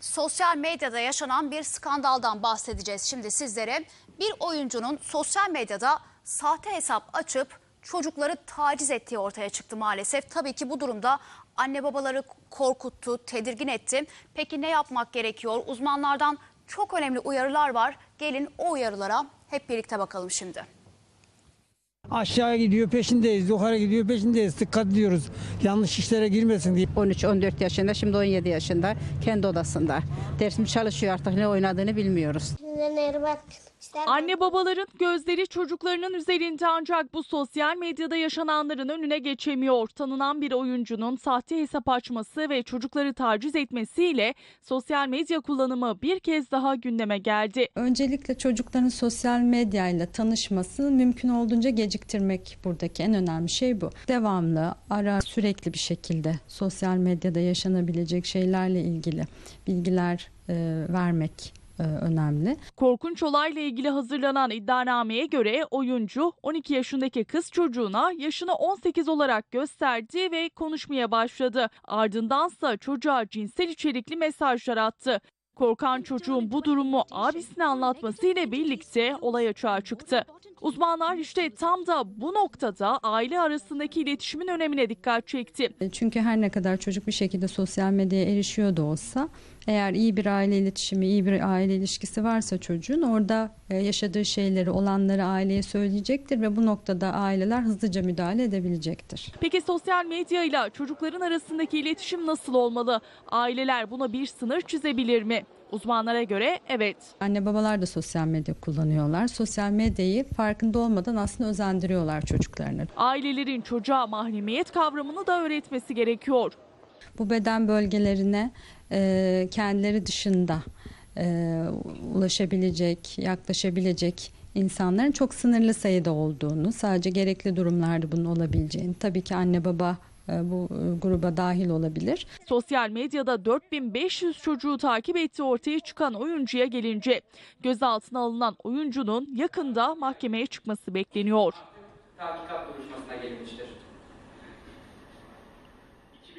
sosyal medyada yaşanan bir skandaldan bahsedeceğiz şimdi sizlere. Bir oyuncunun sosyal medyada sahte hesap açıp çocukları taciz ettiği ortaya çıktı maalesef. Tabii ki bu durumda anne babaları korkuttu, tedirgin etti. Peki ne yapmak gerekiyor? Uzmanlardan çok önemli uyarılar var. Gelin o uyarılara hep birlikte bakalım şimdi. Aşağı gidiyor peşindeyiz, yukarı gidiyor peşindeyiz. Dikkat ediyoruz. Yanlış işlere girmesin diye. 13-14 yaşında şimdi 17 yaşında kendi odasında. Dersimi çalışıyor artık ne oynadığını bilmiyoruz. Bak. İşte Anne babaların gözleri çocuklarının üzerinde ancak bu sosyal medyada yaşananların önüne geçemiyor. Tanınan bir oyuncunun sahte hesap açması ve çocukları taciz etmesiyle sosyal medya kullanımı bir kez daha gündeme geldi. Öncelikle çocukların sosyal medyayla tanışmasını mümkün olduğunca geciktirmek buradaki en önemli şey bu. Devamlı, ara, sürekli bir şekilde sosyal medyada yaşanabilecek şeylerle ilgili bilgiler e, vermek önemli. Korkunç olayla ilgili hazırlanan iddianameye göre oyuncu 12 yaşındaki kız çocuğuna yaşını 18 olarak gösterdi ve konuşmaya başladı. Ardındansa çocuğa cinsel içerikli mesajlar attı. Korkan çocuğun bu durumu abisine anlatmasıyla birlikte olay açığa çıktı. Uzmanlar işte tam da bu noktada aile arasındaki iletişimin önemine dikkat çekti. E, Çünkü her ne kadar çocuk bir şekilde sosyal medyaya erişiyor da olsa eğer iyi bir aile iletişimi, iyi bir aile ilişkisi varsa çocuğun orada e, yaşadığı şeyleri, olanları aileye söyleyecektir ve bu noktada aileler hızlıca müdahale edebilecektir. Peki sosyal medya ile çocukların arasındaki iletişim nasıl olmalı? Aileler buna bir sınır çizebilir mi? Uzmanlara göre evet. Anne babalar da sosyal medya kullanıyorlar. Sosyal medyayı farkında olmadan aslında özendiriyorlar çocuklarını. Ailelerin çocuğa mahremiyet kavramını da öğretmesi gerekiyor. Bu beden bölgelerine e, kendileri dışında e, ulaşabilecek, yaklaşabilecek insanların çok sınırlı sayıda olduğunu, sadece gerekli durumlarda bunun olabileceğini, tabii ki anne baba e, bu e, gruba dahil olabilir. Sosyal medyada 4500 çocuğu takip ettiği ortaya çıkan oyuncuya gelince gözaltına alınan oyuncunun yakında mahkemeye çıkması bekleniyor. tahkikat duruşmasına gelinmiştir.